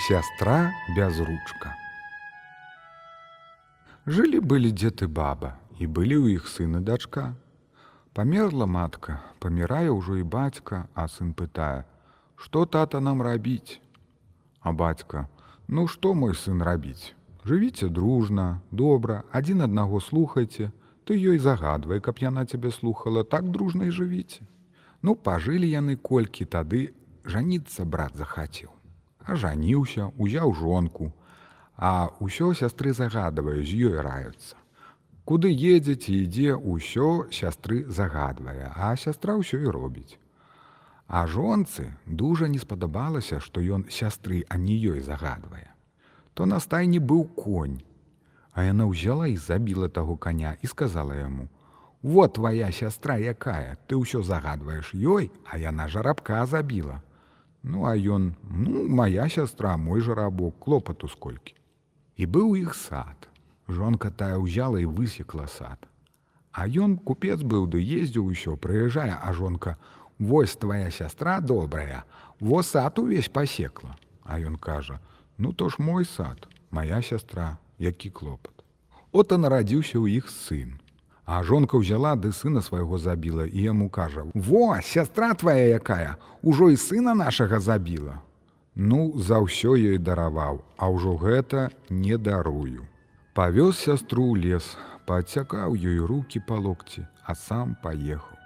Сястра бязручка. Жылі былі дзед і баба, і былі ў іх сын і дачка. Памерла матка, памірае ўжо і бацька, а сын пытае: « Што тата нам рабіць? А бацька: « Ну што мой сын рабіць? Жывіце дружна, добра, адзін аднаго слухайце, ты ёй загадвай, каб яна цябе слухала, так дружна і жывіце. Ну пажылі яны колькі тады жаніцца брат захацеў. Ажаніўся, узяў жонку, а ўсё сястры загадвае з ёй раюцца. Куды едзе ці ідзе ўсё сястры загадвае, а сястра ўсё і робіць. А жонцы дужа не спадабалася, што ён сястры, а не ёй загадвае. То на стайні быў конь, А яна ўзяла і забіла таго каня і сказала яму: « Вот твоя сястра якая, ты ўсё загадваеш ёй, а яна жарабка забіла. Ну а ён: ну, моя сястра, мой жарабок, клопату сколькі. І быў іх сад. Жонка тая ўзяла і высекла сад. А ён купец быў ды ездзіў усё, прыязджае, а жонка: « Вось твоя сястра добрая, во сад увесь пасекла. А ён кажа: « Ну то ж мой сад, моя сястра, які клопат. От і нарадзіўся ў іх сын. А жонка ўзяла ды сына свайго забіла і яму кажа: « Во, сястра твоя якая, ужо і сына нашага забіла. Ну, за ўсё ёй дараваў, а ўжо гэта не дарую. Павёз сястру ў лес, падцякаў ёй руки па локці, а сам паехаў.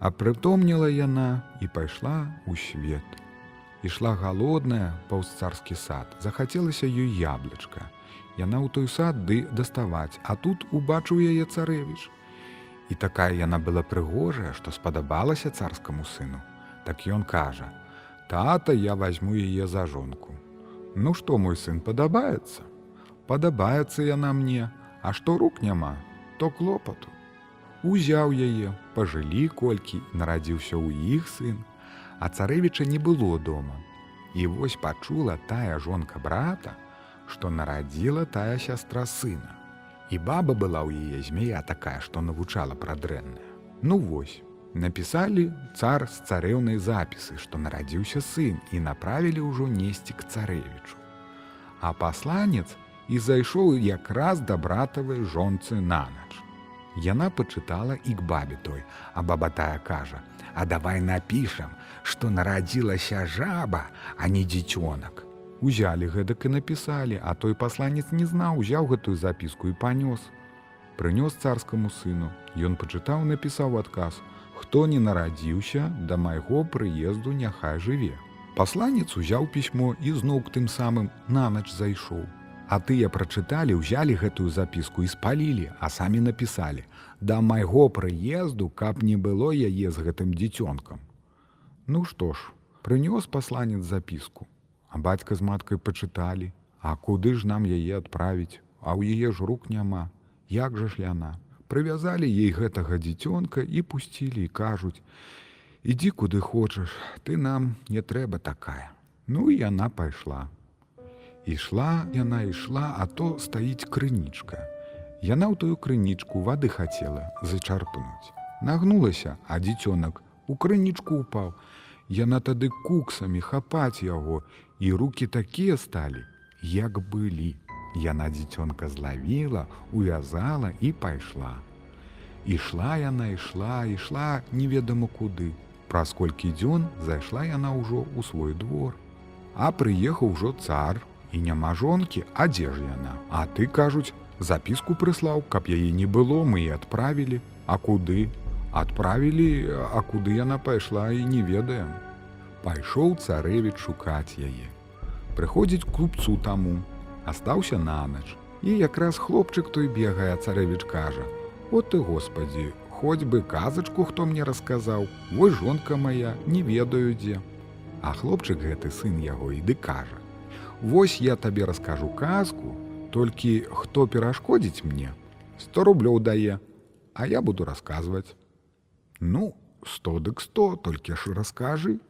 Апрытомніла яна і пайшла ў свет. Ішла галодная паўз царскі сад, захацелася ёй яблычка. Яна ў той сад ды даставаць, а тут убачыў яе царэвіч. І такая яна была прыгожая, што спадабалася царскаму сыну. Так ён кажа: « Тата, я возьму яе за жонку. Ну што мой сын падабаецца? Падабаецца яна мне, а што рук няма, то клопату. Узяў яе, пажылі колькі, нарадзіўся ў іх сын, а царэвіча не было дома. І вось пачула тая жонка брата, што нарадзіла тая сястра сына. І баба была ў яе змея такая, што навучала пра дрэнная. Ну вось, напісалі цар з царэўнай запісы, што нарадзіўся сын і направілі ўжо несці к царэвічу. А пасланец і зайшоў якраз да братавай жонцы на ноч. Яна пачытала і к бабе той, а баба тая кажа: « А давай напішам, што нарадзілася жаба, а не дзіцёнак. Узялі гэтак і напісалі, а той пасланец не знаў, узяў гэтую запіску і панёс. Прынёс царскаму сыну. Ён пачытаў, напісаў адказ: « Хто не нарадзіўся, да майго прыезду няхай жыве. Пасланец узяў пісьмо і зноў к тым самым нанач зайшоў. А тыя прачыталі, узялі гэтую запіску і спалілі, а самі напісалі: « Да майго прыезду, каб не было яе з гэтым дзіцёнкам. Ну што ж, прынёс пасланец запіску, а бацька з маткай пачыталі, А куды ж нам яе адправіць, А ў яе ж рук няма, Як жа ж яна? Прывязалі ей гэтага дзіцёнка і пусцілі і кажуць: « Ідзі куды хочаш, ты нам не трэба такая. Ну і яна пайшла. Ішла яна ішла, а то стаіць крынічка. Яна ў тую крынічку вады хацела зачарпнуць. Нагнулася, а дзіцёнак у крынічку упаў. Яна тады куксамі хапаць яго, і руки такія сталі, як былі. Яна дзіцёнка злавіла, увязала і пайшла. Ішла яна ішла, ішла неведама куды. Праз колькі дзён зайшла яна ўжо ў свой двор. А прыехаў ужо цар, і няма жонкі, а дзе ж яна? А ты кажуць, запіску прыслаў, каб яе не было, мы і адправілі, А куды? Адправілі, а куды яна пайшла і не ведаем. Пайшоў царэвіч шукаць яе. Прыходзіць клубцу таму, астаўся нанач. І якраз хлопчык той бегае, царэвіч кажа: « От ты Господі, хоць бы казачку, хто мне расказаў, Вось жонка моя, не ведаю дзе. А хлопчык гэты сын яго іды кажа: Вось я табе раскажу казку, толькі хто перашкодзіць мне, 100 рублёў дае, а я буду расказваць. Ну, сто дык сто, толькі ж раскажы.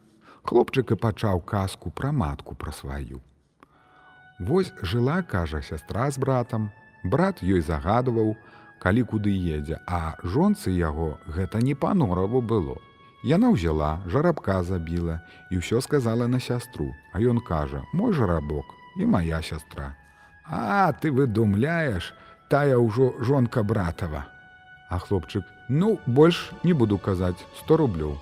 Хлопчык і пачаў казку пра матку пра сваю. Вось жыла, кажа сястра з братам. Брат ёй загадваў, калі куды едзе, а жонцы яго гэта не па нораву было. Яна ўзяла, жарабка забіла і ўсё сказала на сястру, а ён кажа: мой жарабок і моя сястра. А ты выдумляеш, тая ўжо жонка братава. А хлопчык: ну, больш не буду казаць 100 рублёў.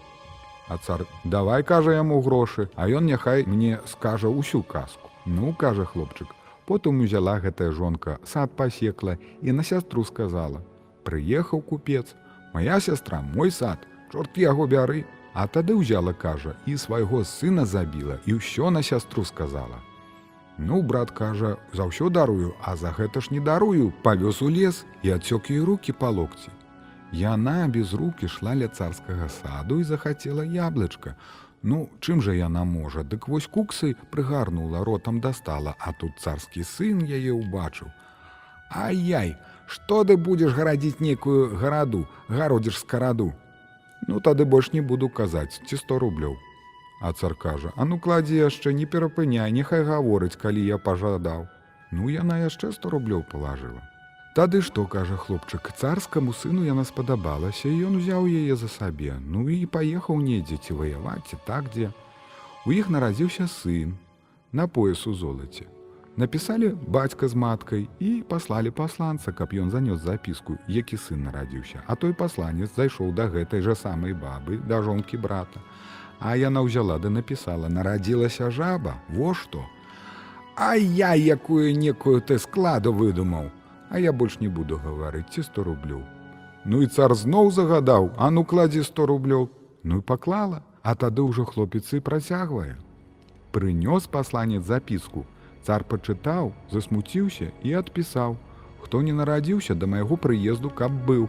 А цар давай кажа яму грошы, а ён няхай мне скажа ўсю казку. Ну кажа хлопчык. Потым узяла гэтая жонка, сад пасекла і на сястру сказала: Прыехаў купец, моя сястра, мой сад, чорт яго бяры. А тады ўзяла кажа і свайго сына забіла і ўсё на сястру сказала. Ну, брат кажа, за ўсё дарую, а за гэта ж не дарую, павёз у лес і адсёк ёй руки па локці. Яна без рук ішла ля царскага саду і захацела яблычка. Ну, чым жа яна можа, дык вось куксай прыгарнула, ротам дастала, а тут царскі сын яе ўбачыў. Ай-яй, што ты будзеш гарадзіць нейкую гараду, гародзіш скараду. Ну тады больш не буду казаць, ці 100 рублёў. А цар кажа: « А ну кладзі яшчэ не перапыняй, няхай гаворыць, калі я пажадаў. Ну яна яшчэ 100 рублёў палажыла. Тады што кажа хлопчык, царскаму сыну яна спадабалася, і ён узяў яе за сабе, ну і паехаў недзе ці ваяваць, ці так дзе. У іх нарадзіўся сын на пояс у золаце. Напісалі бацька з маткай і паслалі пасланца, каб ён занёс запіску, які сын нарадзіўся. А той пасланец зайшоў да гэтай жа самай бабы, да жонкі брата. А яна ўзяла да напісала, нарадзілася жаба, во што. А я якую некую ты складу выдумаў, А я больш не буду гаварыць ці 100 рублёў. Ну і цар зноў загадаў, а ну кладзі 100 рублёў, Ну і паклала, а тады ўжо хлопец і працягвае. Прынёс пасланец запіску. Цар пачытаў, засмуціўся і адпісаў: Хто не нарадзіўся да майго прыезду, каб быў.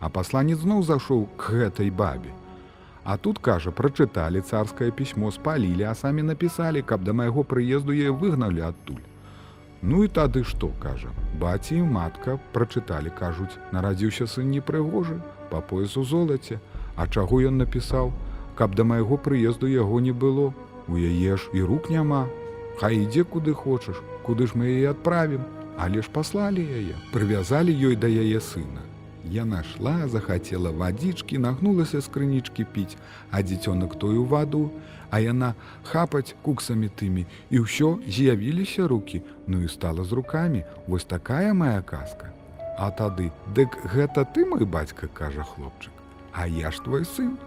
А пасланец зноў зашоў к гэтай бабе. А тут кажа, прачыталі царскае пісьмо спалілі, а самі напісалі, каб да майго прыезду яе выгналі адтуль. Ну і тады што кажа, баці і матка прачыталі, кажуць, нарадзіўся сын непрыгожы, па поясу золаце, А чаго ён напісаў, каб да майго прыезду яго не было, У яе ж і рук няма. Хай ідзе куды хочаш, куды ж мы яе адправім, але ж паслалі яе, прывязалі ёй да яе сына. Яна шла, захацела вадзічкі, нагнулася з крынічкі піць, а дзіцёнак тою ваду, а яна хапаць куксамі тымі, і ўсё з'явіліся руки, ну і стала з рукамі, вось такая моя казка. А тады, дык гэта ты мой бацька, кажа хлопчык, А я ж твой сын.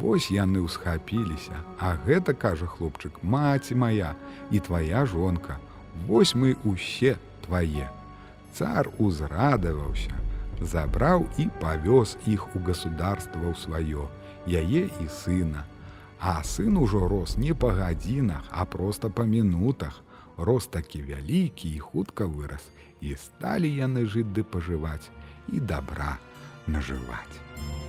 Вось яны ўсхапіліся, а гэта кажа хлопчык, маці моя і твоя жонка. Вось мы усе твае. Цар узрадаваўся, забраў і павёз іх у государство ў сваё, яе і сына. А сын ужо рос не па гадзінах, а проста па мінутах. Рос такі вялікі і хутка вырас, і сталі яны жыць ды пажываць і добра нажываць.